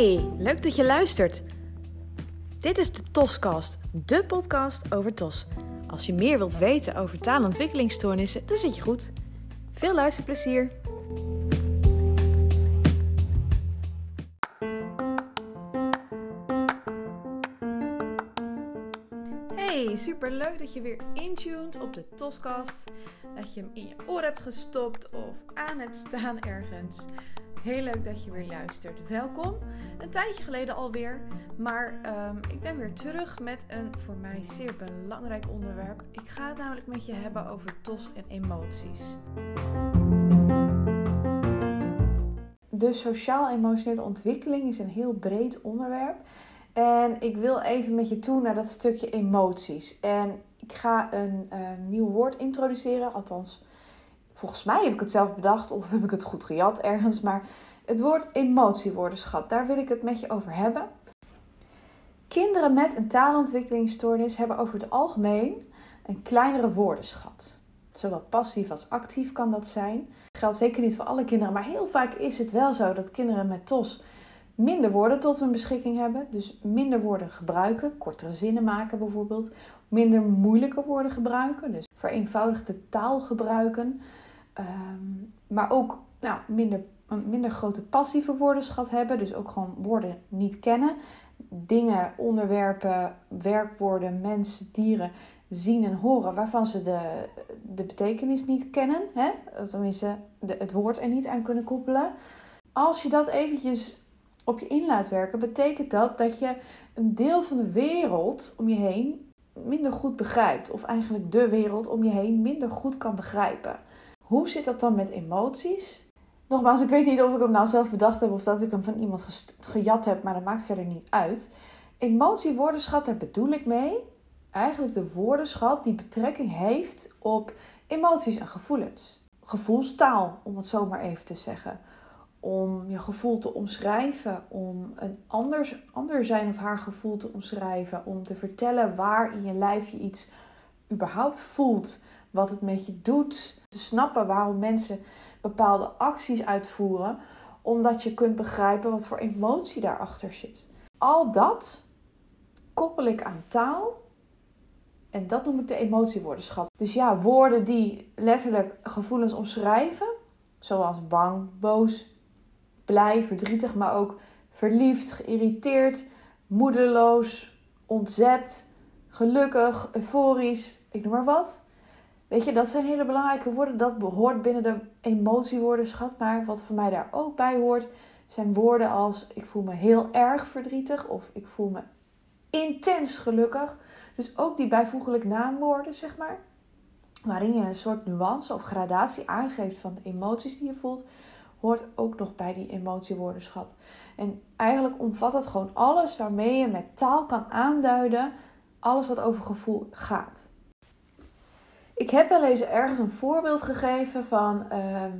Hey, leuk dat je luistert. Dit is de TOScast, de podcast over TOS. Als je meer wilt weten over taalontwikkelingsstoornissen, dan zit je goed. Veel luisterplezier. Hey, super leuk dat je weer intuned op de TOScast. Dat je hem in je oor hebt gestopt of aan hebt staan ergens. Heel leuk dat je weer luistert. Welkom. Een tijdje geleden alweer, maar ehm, ik ben weer terug met een voor mij zeer belangrijk onderwerp. Ik ga het namelijk met je hebben over TOS en emoties. De sociaal-emotionele ontwikkeling is een heel breed onderwerp. En ik wil even met je toe naar dat stukje emoties. En ik ga een uh, nieuw woord introduceren, althans volgens mij heb ik het zelf bedacht of heb ik het goed gejat ergens. Maar het woord emotiewoordenschat, daar wil ik het met je over hebben. Kinderen met een taalontwikkelingsstoornis hebben over het algemeen een kleinere woordenschat. Zowel passief als actief kan dat zijn. Dat geldt zeker niet voor alle kinderen, maar heel vaak is het wel zo dat kinderen met TOS minder woorden tot hun beschikking hebben. Dus minder woorden gebruiken, kortere zinnen maken bijvoorbeeld. Minder moeilijke woorden gebruiken, dus vereenvoudigde taal gebruiken. Ehm, maar ook nou, minder, een minder grote passieve woordenschat hebben. Dus ook gewoon woorden niet kennen. Dingen, onderwerpen, werkwoorden, mensen, dieren zien en horen waarvan ze de, de betekenis niet kennen. Hè? Tenminste, de, het woord er niet aan kunnen koppelen. Als je dat eventjes op je in laat werken, betekent dat dat je een deel van de wereld om je heen minder goed begrijpt. Of eigenlijk de wereld om je heen minder goed kan begrijpen. Hoe zit dat dan met emoties? Nogmaals, ik weet niet of ik hem nou zelf bedacht heb of dat ik hem van iemand gejat heb, maar dat maakt verder niet uit. Emotiewoordenschat, daar bedoel ik mee. Eigenlijk de woordenschat die betrekking heeft op emoties en gevoelens. Gevoelstaal, om het zo maar even te zeggen. Om je gevoel te omschrijven, om een anders, ander zijn of haar gevoel te omschrijven, om te vertellen waar in je lijf je iets überhaupt voelt wat het met je doet. Te snappen waarom mensen bepaalde acties uitvoeren, omdat je kunt begrijpen wat voor emotie daarachter zit. Al dat koppel ik aan taal en dat noem ik de emotiewoordenschat. Dus ja, woorden die letterlijk gevoelens omschrijven, zoals bang, boos, blij, verdrietig, maar ook verliefd, geïrriteerd, moedeloos, ontzet, gelukkig, euforisch, ik noem maar wat. Weet je, dat zijn hele belangrijke woorden. Dat behoort binnen de emotiewoordenschat. Maar wat voor mij daar ook bij hoort, zijn woorden als ik voel me heel erg verdrietig of ik voel me intens gelukkig. Dus ook die bijvoeglijk naamwoorden, zeg maar. Waarin je een soort nuance of gradatie aangeeft van de emoties die je voelt, hoort ook nog bij die emotiewoordenschat. En eigenlijk omvat het gewoon alles waarmee je met taal kan aanduiden alles wat over gevoel gaat. Ik heb wel eens ergens een voorbeeld gegeven van ehm,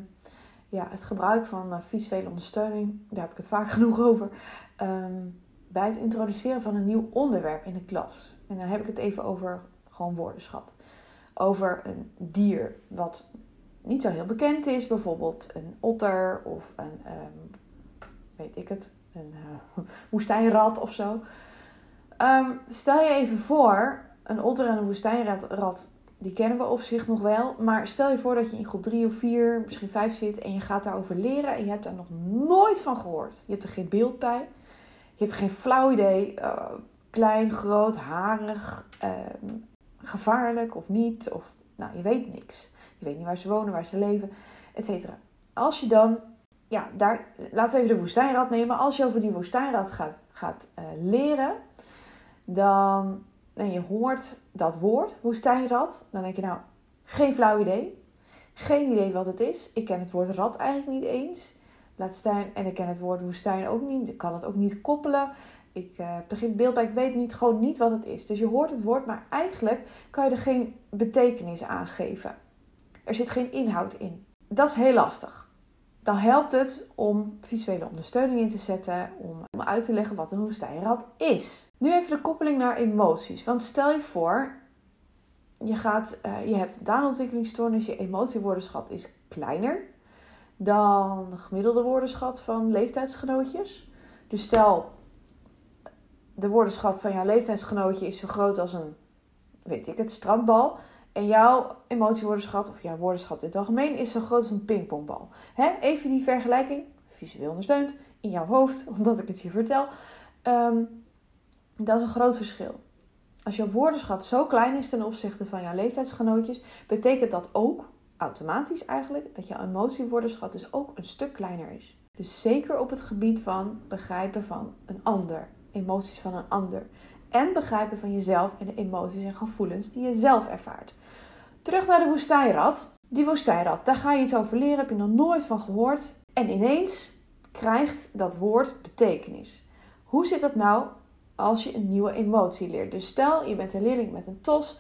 ja, het gebruik van uh, visuele ondersteuning. Daar heb ik het vaak genoeg over. Ehm, bij het introduceren van een nieuw onderwerp in de klas. En dan heb ik het even over gewoon woordenschat. Over een dier wat niet zo heel bekend is. Bijvoorbeeld een otter of een, um, weet ik het, een uh, woestijnrat of zo. stel je even voor, een otter en een woestijnrat die kennen we op zich nog wel. Maar stel je voor dat je in groep 3 of 4, misschien 5 zit en je gaat daarover leren en je hebt daar nog nooit van gehoord. Je hebt er geen beeld bij. Je hebt geen flauw idee. Uh, klein, groot, harig, uh, gevaarlijk of niet. Of, nou, je weet niks. Je weet niet waar ze wonen, waar ze leven, etc. Als je dan, ja, daar, laten we even de woestijnrat nemen. Als je over die woestijnrat gaat, gaat uh, leren, dan en je hoort dat woord, woestijnrat, dan denk je nou, geen flauw idee. Geen idee wat het is. Ik ken het woord rat eigenlijk niet eens. Laat staan, en ik ken het woord woestijn ook niet. Ik kan het ook niet koppelen. Ik uh, heb er geen beeld bij. Ik weet niet, gewoon niet wat het is. Dus je hoort het woord, maar eigenlijk kan je er geen betekenis aan geven. Er zit geen inhoud in. Dat is heel lastig dan helpt het om visuele ondersteuning in te zetten, om, uit te leggen wat een woestijnrat is. Nu even de koppeling naar emoties. Want stel je voor, je, gaat, uh, je hebt taalontwikkelingsstoornis, je emotiewoordenschat is kleiner dan de gemiddelde woordenschat van leeftijdsgenootjes. Dus stel, de woordenschat van jouw leeftijdsgenootje is zo groot als een, weet ik het, strandbal. En jouw emotiewoordenschat, of jouw woordenschat in het algemeen, is zo groot als een pingpongbal. Hè? Even die vergelijking, visueel ondersteund, in jouw hoofd, omdat ik het je vertel. Ehm, dat is een groot verschil. Als jouw woordenschat zo klein is ten opzichte van jouw leeftijdsgenootjes, betekent dat ook, automatisch eigenlijk, dat jouw emotiewoordenschat dus ook een stuk kleiner is. Dus zeker op het gebied van begrijpen van een ander, emoties van een ander. En begrijpen van jezelf en de emoties en gevoelens die je zelf ervaart. Terug naar de woestijnrat. Die woestijnrat, daar ga je iets over leren, heb je nog nooit van gehoord. En ineens krijgt dat woord betekenis. Hoe zit dat nou als je een nieuwe emotie leert? Dus stel, je bent een leerling met een TOS,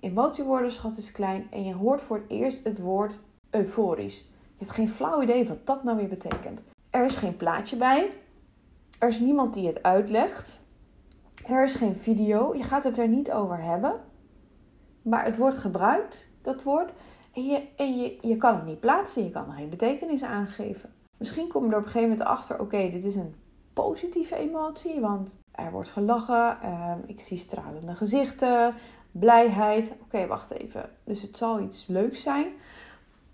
emotiewoordenschat is klein en je hoort voor het eerst het woord euforisch. Je hebt geen flauw idee wat dat nou weer betekent. Er is geen plaatje bij. Er is niemand die het uitlegt. Er is geen video. Je gaat het er niet over hebben. Maar het wordt gebruikt, dat woord. En je, en je, je kan het niet plaatsen. Je kan er geen betekenis aangeven. Misschien kom je er op een gegeven moment achter: oké, dit is een positieve emotie. Want er wordt gelachen. Ehm, ik zie stralende gezichten. Blijheid. Oké, wacht even. Dus het zal iets leuks zijn.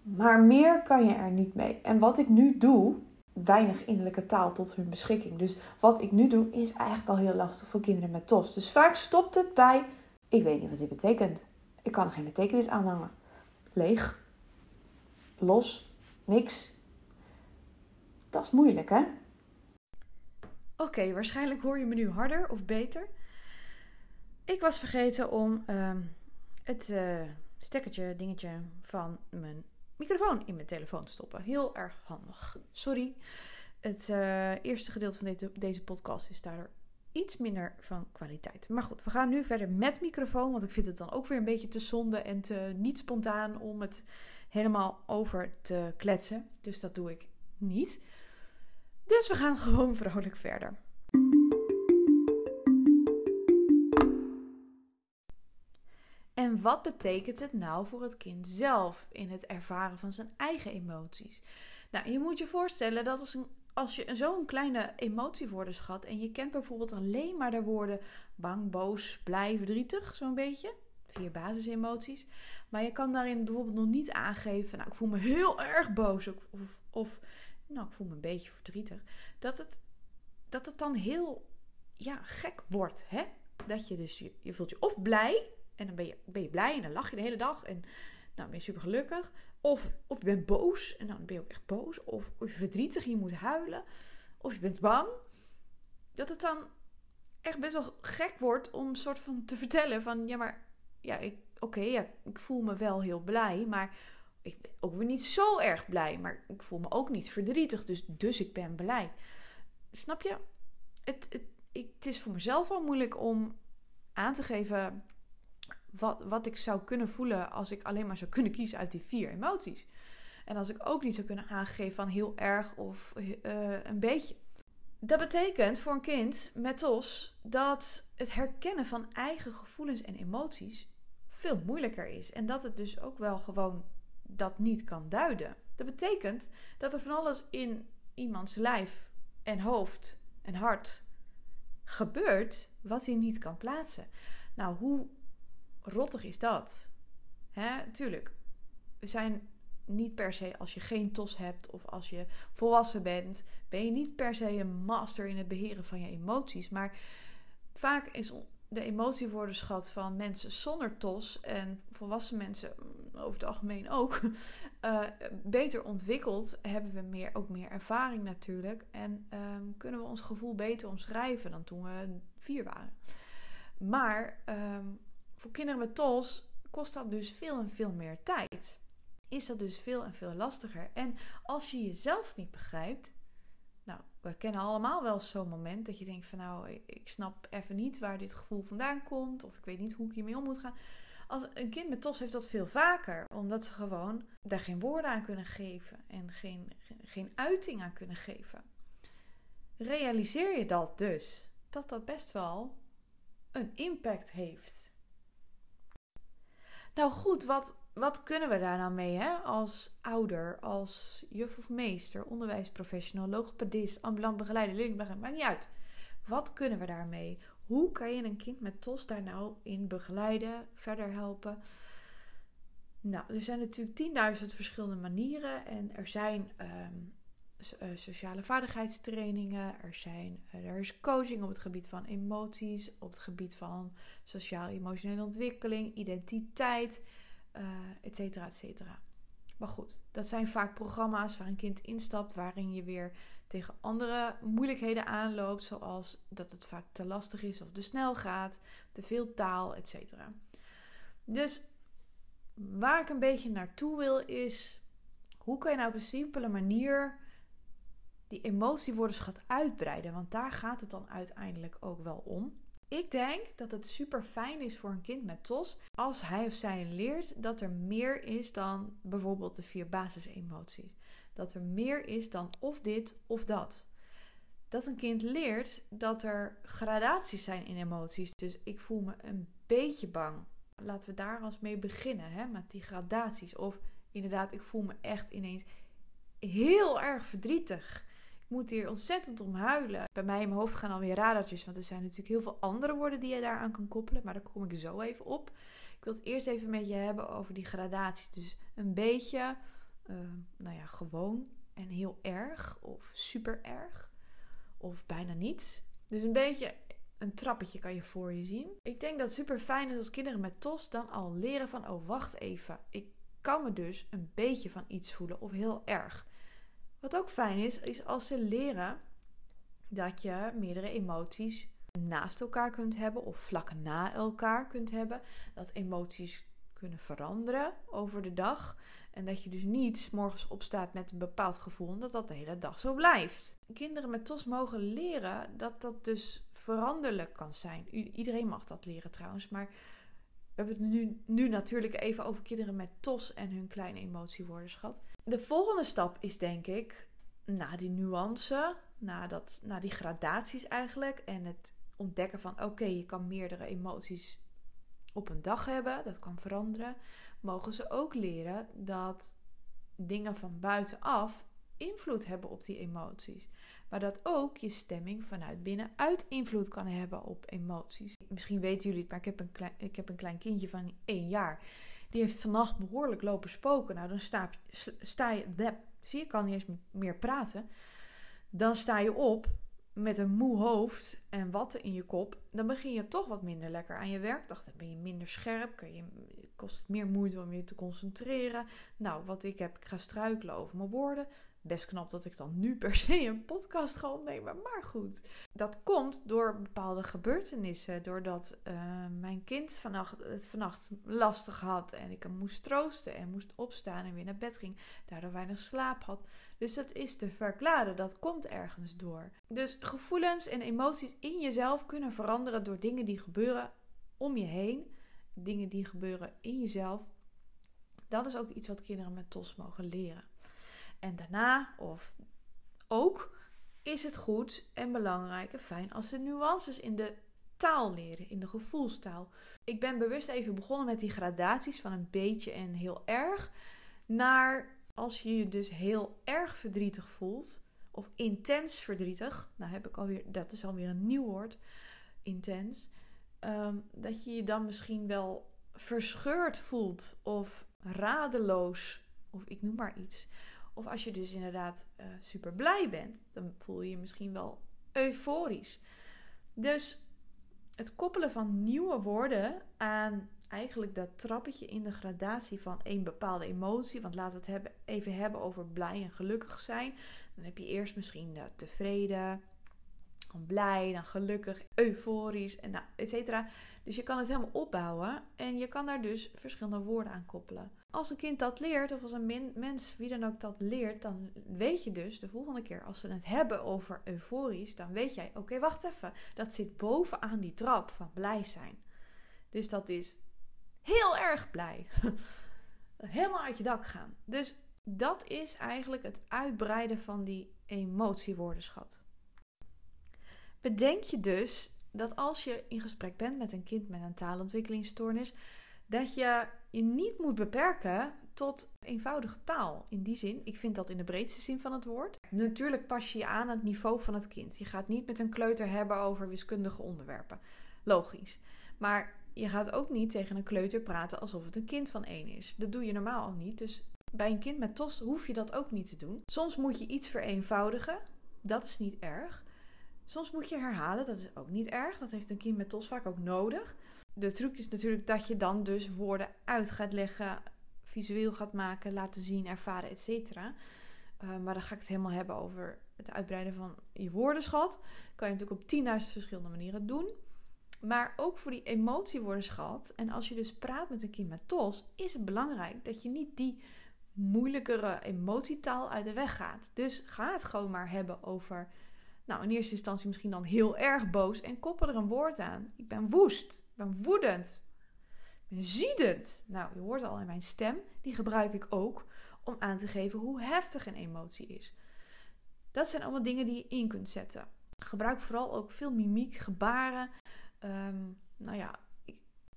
Maar meer kan je er niet mee. En wat ik nu doe, weinig innerlijke taal tot hun beschikking. Dus wat ik nu doe, is eigenlijk al heel lastig voor kinderen met TOS. Dus vaak stopt het bij: ik weet niet wat dit betekent. Ik kan er geen betekenis aan hangen. Leeg. Los. Niks. Dat is moeilijk, hè? Oké, waarschijnlijk hoor je me nu harder of beter. Ik was vergeten om uh, het uh, stekkertje, dingetje van mijn microfoon in mijn telefoon te stoppen. Heel erg handig. Sorry. Het uh, eerste gedeelte van deze, deze podcast is daardoor iets minder van kwaliteit. Maar goed, we gaan nu verder met microfoon. Want ik vind het dan ook weer een beetje te zonde en te niet spontaan om het helemaal over te kletsen. Dus dat doe ik niet. Dus we gaan gewoon vrolijk verder. En wat betekent het nou voor het kind zelf in het ervaren van zijn eigen emoties? Nou, je moet je voorstellen dat als, een, als je zo'n kleine emotiewoorden schat en je kent bijvoorbeeld alleen maar de woorden bang, boos, blij, verdrietig, zo'n beetje, vier basisemoties, maar je kan daarin bijvoorbeeld nog niet aangeven, nou, ik voel me heel erg boos of, of, of nou, ik voel me een beetje verdrietig, dat het, dat het dan heel ja, gek wordt, hè? Dat je dus, je, je voelt je of blij en dan ben je, ben je blij en dan lach je de hele dag. En nou, ben je super gelukkig. Of, of je bent boos en dan ben je ook echt boos. Of, of je verdrietig en je moet huilen. Of je bent bang. Dat het dan echt best wel gek wordt om soort van te vertellen van... Ja, maar ja, oké, ja, ik voel me wel heel blij. Maar ik ben ook weer niet zo erg blij. Maar ik voel me ook niet verdrietig. Dus, dus ik ben blij. Snap je? Het, het, ik, het is voor mezelf al moeilijk om aan te geven wat, wat ik zou kunnen voelen als ik alleen maar zou kunnen kiezen uit die vier emoties. En als ik ook niet zou kunnen aangeven van heel erg of uh, een beetje. Dat betekent voor een kind met TOS dat het herkennen van eigen gevoelens en emoties veel moeilijker is. En dat het dus ook wel gewoon dat niet kan duiden. Dat betekent dat er van alles in iemands lijf en hoofd en hart gebeurt wat hij niet kan plaatsen. Nou, hoe rottig is dat? Hè, tuurlijk. We zijn niet per se, als je geen tos hebt of als je volwassen bent, ben je niet per se een master in het beheren van je emoties. Maar vaak is de emotiewoordenschat van mensen zonder tos en volwassen mensen mm, over het algemeen ook uh, beter ontwikkeld. Hebben we meer, ook meer ervaring natuurlijk. En um, kunnen we ons gevoel beter omschrijven dan toen we vier waren. Maar um, voor kinderen met TOS kost dat dus veel en veel meer tijd. Is dat dus veel en veel lastiger. En als je jezelf niet begrijpt, nou, we kennen allemaal wel zo'n moment dat je denkt van nou, ik snap even niet waar dit gevoel vandaan komt, of ik weet niet hoe ik hiermee om moet gaan. Als een kind met TOS heeft dat veel vaker, omdat ze gewoon daar geen woorden aan kunnen geven en geen, geen uiting aan kunnen geven. Realiseer je dat dus, dat dat best wel een impact heeft nou goed, wat, wat kunnen we daar nou mee hè? als ouder, als juf of meester, onderwijsprofessional, logopedist, ambulant begeleider, leerlingbegeleider, maakt niet uit. Wat kunnen we daarmee? Hoe kan je een kind met TOS daar nou in begeleiden, verder helpen? Nou, er zijn natuurlijk 10.000 verschillende manieren en er zijn ehm, eh, sociale vaardigheidstrainingen, er, zijn, eh, er is coaching op het gebied van emoties, op het gebied van sociaal-emotionele ontwikkeling, identiteit, uh, et cetera, et cetera. Maar goed, dat zijn vaak programma's waar een kind instapt, waarin je weer tegen andere moeilijkheden aanloopt, zoals dat het vaak te lastig is of te snel gaat, te veel taal, et cetera. Dus waar ik een beetje naartoe wil is, hoe kan je nou op een simpele manier die emotiewoordenschat uitbreiden? Want daar gaat het dan uiteindelijk ook wel om. Ik denk dat het super fijn is voor een kind met TOS als hij of zij leert dat er meer is dan bijvoorbeeld de vier basisemoties. Dat er meer is dan of dit of dat. Dat een kind leert dat er gradaties zijn in emoties. Dus ik voel me een beetje bang. Laten we daar als mee beginnen, hè, met die gradaties. Of inderdaad, ik voel me echt ineens heel erg verdrietig moet hier ontzettend om huilen. Bij mij in mijn hoofd gaan alweer radertjes, want er zijn natuurlijk heel veel andere woorden die je daaraan kan koppelen. Maar daar kom ik zo even op. Ik wil het eerst even met je hebben over die gradaties. Dus een beetje, uh, nou ja, gewoon en heel erg of super erg of bijna niets. Dus een beetje een trappetje kan je voor je zien. Ik denk dat het super fijn is als kinderen met TOS dan al leren van, oh wacht even, ik kan me dus een beetje van iets voelen of heel erg. Wat ook fijn is, is als ze leren dat je meerdere emoties naast elkaar kunt hebben of vlak na elkaar kunt hebben. Dat emoties kunnen veranderen over de dag. En dat je dus niet morgens opstaat met een bepaald gevoel dat dat de hele dag zo blijft. Kinderen met TOS mogen leren dat dat dus veranderlijk kan zijn. iedereen mag dat leren trouwens, maar we hebben het nu, nu natuurlijk even over kinderen met TOS en hun kleine emotiewoordenschat. De volgende stap is denk ik, na die nuance, na, dat, na die gradaties eigenlijk en het ontdekken van oké, je kan meerdere emoties op een dag hebben, dat kan veranderen, mogen ze ook leren dat dingen van buitenaf invloed hebben op die emoties. Maar dat ook je stemming vanuit binnenuit invloed kan hebben op emoties. Misschien weten jullie het, maar ik heb een klein, ik heb een klein kindje van één jaar. Die heeft vannacht behoorlijk lopen spoken. Nou, dan sta, sta je. zie je, kan niet eens meer praten. Dan sta je op met een moe hoofd en watten in je kop. Dan begin je toch wat minder lekker aan je werkdag. Dan ben je minder scherp. Kun je, kost het meer moeite om je te concentreren. Nou, wat ik heb, ik ga struikelen over mijn woorden best knap dat ik dan nu per se een podcast ga opnemen. Maar goed, dat komt door bepaalde gebeurtenissen. Doordat uh, mijn kind vannacht, het vannacht lastig had en ik hem moest troosten en moest opstaan en weer naar bed ging. Daardoor weinig slaap had. Dus dat is te verklaren. Dat komt ergens door. Dus gevoelens en emoties in jezelf kunnen veranderen door dingen die gebeuren om je heen. Dingen die gebeuren in jezelf. Dat is ook iets wat kinderen met TOS mogen leren. En daarna, of ook, is het goed en belangrijk en fijn als ze nuances in de taal leren, in de gevoelstaal. Ik ben bewust even begonnen met die gradaties van een beetje en heel erg, naar als je je dus heel erg verdrietig voelt, of intens verdrietig, nou heb ik alweer, dat is alweer een nieuw woord, intens, ehm, dat je je dan misschien wel verscheurd voelt of radeloos, of ik noem maar iets. Of als je dus inderdaad uh, super blij bent, dan voel je je misschien wel euforisch. Dus het koppelen van nieuwe woorden aan eigenlijk dat trappetje in de gradatie van een bepaalde emotie. Want laten we het hebben, even hebben over blij en gelukkig zijn. Dan heb je eerst misschien de tevreden, dan blij, dan gelukkig, euforisch en nou, et cetera. Dus je kan het helemaal opbouwen en je kan daar dus verschillende woorden aan koppelen. Als een kind dat leert, of als een mens, wie dan ook dat leert, dan weet je dus de volgende keer als ze het hebben over euforisch, dan weet jij, oké, wacht even, dat zit bovenaan die trap van blij zijn. Dus dat is heel erg blij. Helemaal uit je dak gaan. Dus dat is eigenlijk het uitbreiden van die emotiewoordenschat. Bedenk je dus dat als je in gesprek bent met een kind met een taalontwikkelingsstoornis, dat je je niet moet beperken tot eenvoudige taal. In die zin, ik vind dat in de breedste zin van het woord. Natuurlijk pas je je aan aan het niveau van het kind. Je gaat niet met een kleuter hebben over wiskundige onderwerpen. Logisch. Maar je gaat ook niet tegen een kleuter praten alsof het een kind van één is. Dat doe je normaal al niet. Dus bij een kind met TOS hoef je dat ook niet te doen. Soms moet je iets vereenvoudigen. Dat is niet erg. Soms moet je herhalen. Dat is ook niet erg. Dat heeft een kind met TOS vaak ook nodig. De truc is natuurlijk dat je dan dus woorden uit gaat leggen, visueel gaat maken, laten zien, ervaren, etc. Uh, maar dan ga ik het helemaal hebben over het uitbreiden van je woordenschat. Kan je natuurlijk op 10.000 verschillende manieren doen. Maar ook voor die emotiewoordenschat. En als je dus praat met een kind met TOS, is het belangrijk dat je niet die moeilijkere emotietaal uit de weg gaat. Dus ga het gewoon maar hebben over, nou in eerste instantie misschien dan heel erg boos en koppel er een woord aan. Ik ben woest, ik ben woedend, ik ben ziedend. Nou, je hoort al in mijn stem, die gebruik ik ook om aan te geven hoe heftig een emotie is. Dat zijn allemaal dingen die je in kunt zetten. Gebruik vooral ook veel mimiek, gebaren. Ehm, nou ja,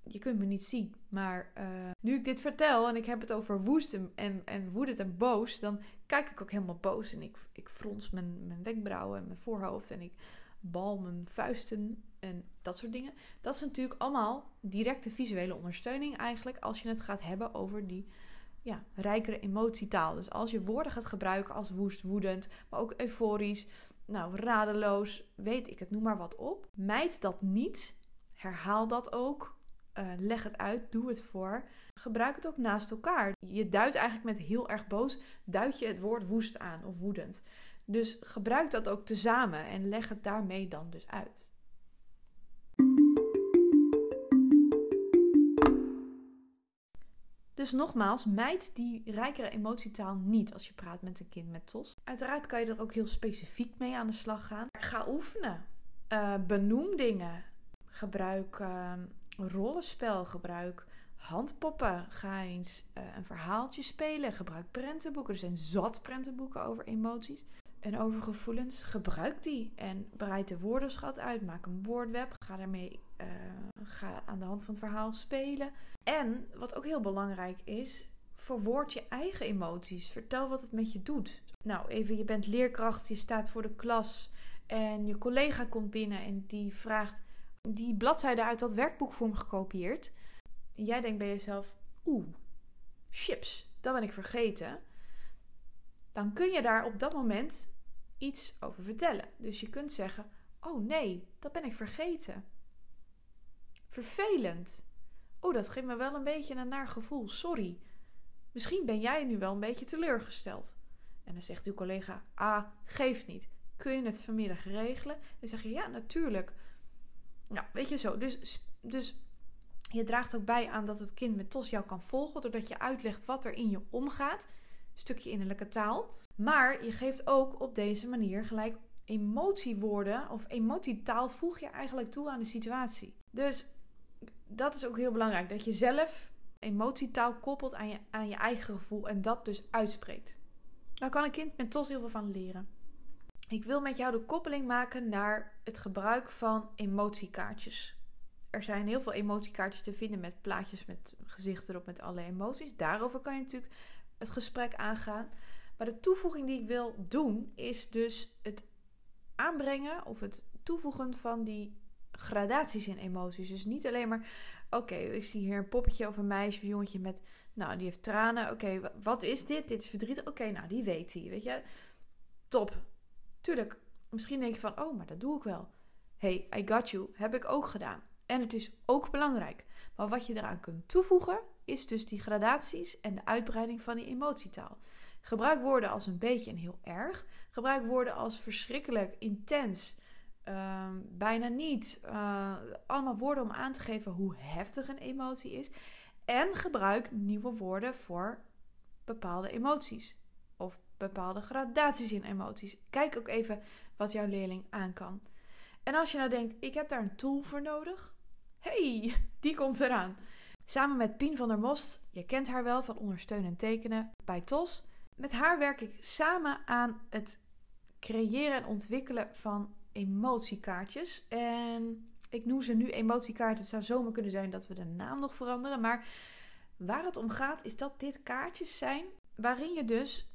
je kunt me niet zien. Maar uh, nu ik dit vertel en ik heb het over woest en, en, en woedend en boos, dan kijk ik ook helemaal boos. En ik, ik frons mijn, mijn wenkbrauwen en mijn voorhoofd en ik bal mijn vuisten en dat soort dingen. Dat is natuurlijk allemaal directe visuele ondersteuning eigenlijk als je het gaat hebben over die ja, rijkere emotietaal. Dus als je woorden gaat gebruiken als woest, woedend, maar ook euforisch, nou radeloos, weet ik het, noem maar wat op. Mijd dat niet. Herhaal dat ook. Uh, leg het uit, doe het voor. Gebruik het ook naast elkaar. Je duidt eigenlijk met heel erg boos, duid je het woord woest aan of woedend. Dus gebruik dat ook tezamen en leg het daarmee dan dus uit. Dus nogmaals, mijd die rijkere emotietaal niet als je praat met een kind met TOS. Uiteraard kan je er ook heel specifiek mee aan de slag gaan. Ga oefenen. Uh, benoem dingen. Gebruik uh, rollenspel. Gebruik handpoppen. Ga eens uh, een verhaaltje spelen. Gebruik prentenboeken. Er zijn zat prentenboeken over emoties en over gevoelens. Gebruik die en breid de woordenschat uit. Maak een woordweb. Ga daarmee uh, ga aan de hand van het verhaal spelen. En wat ook heel belangrijk is, verwoord je eigen emoties. Vertel wat het met je doet. Nou, even, je bent leerkracht, je staat voor de klas en je collega komt binnen en die vraagt die bladzijde uit dat werkboek voor me gekopieerd. Jij denkt bij jezelf, oeh, chips, dat ben ik vergeten. Dan kun je daar op dat moment iets over vertellen. Dus je kunt zeggen: Oh nee, dat ben ik vergeten. Vervelend. Oh, dat geeft me wel een beetje een naar gevoel. Sorry. Misschien ben jij nu wel een beetje teleurgesteld. En dan zegt uw collega: Ah, geeft niet. Kun je het vanmiddag regelen? Dan zeg je: Ja, natuurlijk. Ja, weet je zo. Dus, dus je draagt ook bij aan dat het kind met TOS jou kan volgen. Doordat je uitlegt wat er in je omgaat. Stukje innerlijke taal. Maar je geeft ook op deze manier gelijk emotiewoorden of emotietaal voeg je eigenlijk toe aan de situatie. Dus dat is ook heel belangrijk. Dat je zelf emotietaal koppelt aan je, aan je eigen gevoel en dat dus uitspreekt. Daar kan een kind met TOS heel veel van leren. Ik wil met jou de koppeling maken naar het gebruik van emotiekaartjes. Er zijn heel veel emotiekaartjes te vinden met plaatjes met gezichten erop met alle emoties. Daarover kan je natuurlijk het gesprek aangaan. Maar de toevoeging die ik wil doen is dus het aanbrengen of het toevoegen van die gradaties in emoties. Dus niet alleen maar, oké, ik zie hier een poppetje of een meisje of een jongetje met, nou, die heeft tranen. Oké, wat is dit? Dit is verdriet. Oké, nou, die weet hij, weet je. Top. Tuurlijk, misschien denk je van, oh, maar dat doe ik wel. Hey, I got you, heb ik ook gedaan. En het is ook belangrijk. Maar wat je eraan kunt toevoegen, is dus die gradaties en de uitbreiding van die emotietaal. Gebruik woorden als een beetje en heel erg. Gebruik woorden als verschrikkelijk, intens, uh, bijna niet. Uh, allemaal woorden om aan te geven hoe heftig een emotie is. En gebruik nieuwe woorden voor bepaalde emoties. Of bepaalde gradaties in emoties. Kijk ook even wat jouw leerling aan kan. En als je nou denkt, ik heb daar een tool voor nodig. hey, die komt eraan. Samen met Pien van der Most, je kent haar wel van ondersteunen en tekenen bij TOS, met haar werk ik samen aan het creëren en ontwikkelen van emotiekaartjes. En ik noem ze nu emotiekaarten. Het zou zomaar kunnen zijn dat we de naam nog veranderen. Maar waar het om gaat is dat dit kaartjes zijn waarin je dus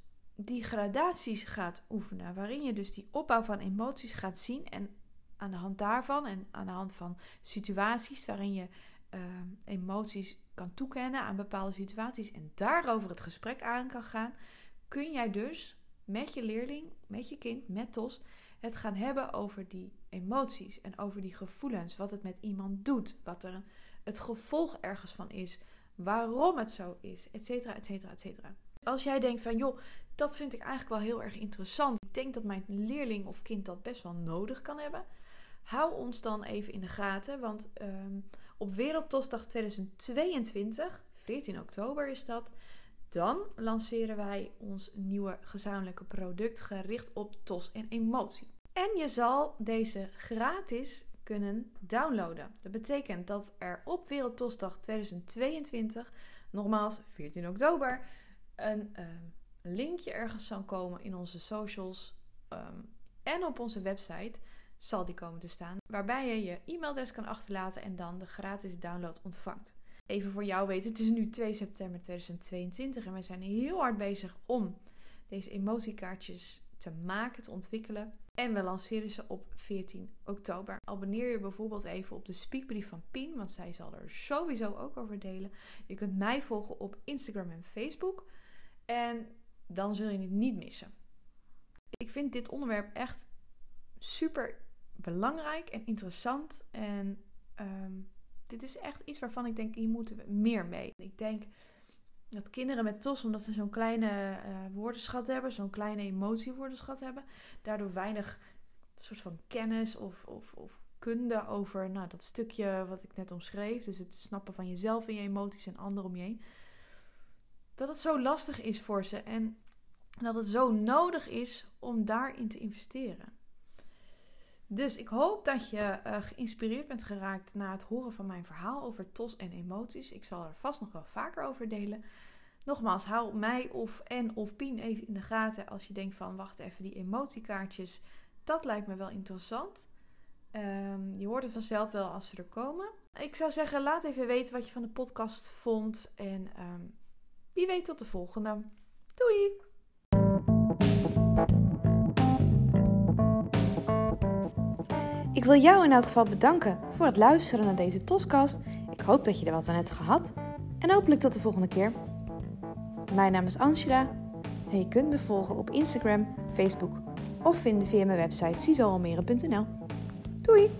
die gradaties gaat oefenen. Waarin je dus die opbouw van emoties gaat zien. En aan de hand daarvan en aan de hand van situaties waarin je uh, emoties kan toekennen aan bepaalde situaties en daarover het gesprek aan kan gaan, kun jij dus met je leerling, met je kind, met TOS, het gaan hebben over die emoties en over die gevoelens. Wat het met iemand doet, wat er het gevolg ergens van is, waarom het zo is, et cetera, et cetera, et cetera. Als jij denkt van, joh, dat vind ik eigenlijk wel heel erg interessant. Ik denk dat mijn leerling of kind dat best wel nodig kan hebben. Hou ons dan even in de gaten, want um, op Wereldtosdag 2022, 14 oktober is dat, dan lanceren wij ons nieuwe gezamenlijke product gericht op TOS en emotie. En je zal deze gratis kunnen downloaden. Dat betekent dat er op Wereldtosdag 2022, nogmaals 14 oktober, een um, linkje ergens zal komen in onze socials um, en op onze website zal die komen te staan. Waarbij je je e-mailadres kan achterlaten en dan de gratis download ontvangt. Even voor jou weten, het is nu 2 september 2022 en we zijn heel hard bezig om deze emotiekaartjes te maken, te ontwikkelen. En we lanceren ze op 14 oktober. Abonneer je bijvoorbeeld even op de speakbrief van Pien, want zij zal er sowieso ook over delen. Je kunt mij volgen op Instagram en Facebook. En dan zul je het niet missen. Ik vind dit onderwerp echt super belangrijk en interessant. En um, dit is echt iets waarvan ik denk, hier moeten we meer mee. Ik denk dat kinderen met TOS, omdat ze zo'n kleine uh, woordenschat hebben, zo'n kleine emotiewoordenschat hebben, daardoor weinig soort van kennis of, of, of kunde over nou, dat stukje wat ik net omschreef. Dus het snappen van jezelf en je emoties en anderen om je heen. Dat het zo lastig is voor ze en dat het zo nodig is om daarin te investeren. Dus ik hoop dat je uh, geïnspireerd bent geraakt na het horen van mijn verhaal over TOS en emoties. Ik zal er vast nog wel vaker over delen. Nogmaals, hou mij of en of Pien even in de gaten als je denkt van wacht even, die emotiekaartjes, dat lijkt me wel interessant. Um, je hoort het vanzelf wel als ze er komen. Ik zou zeggen, laat even weten wat je van de podcast vond. En um, wie weet tot de volgende. Doei! Ik wil jou in elk geval bedanken voor het luisteren naar deze Toskast. Ik hoop dat je er wat aan hebt gehad. En hopelijk tot de volgende keer. Mijn naam is Angela en je kunt me volgen op Instagram, Facebook of vinden via mijn website cisoalmere.nl. Doei!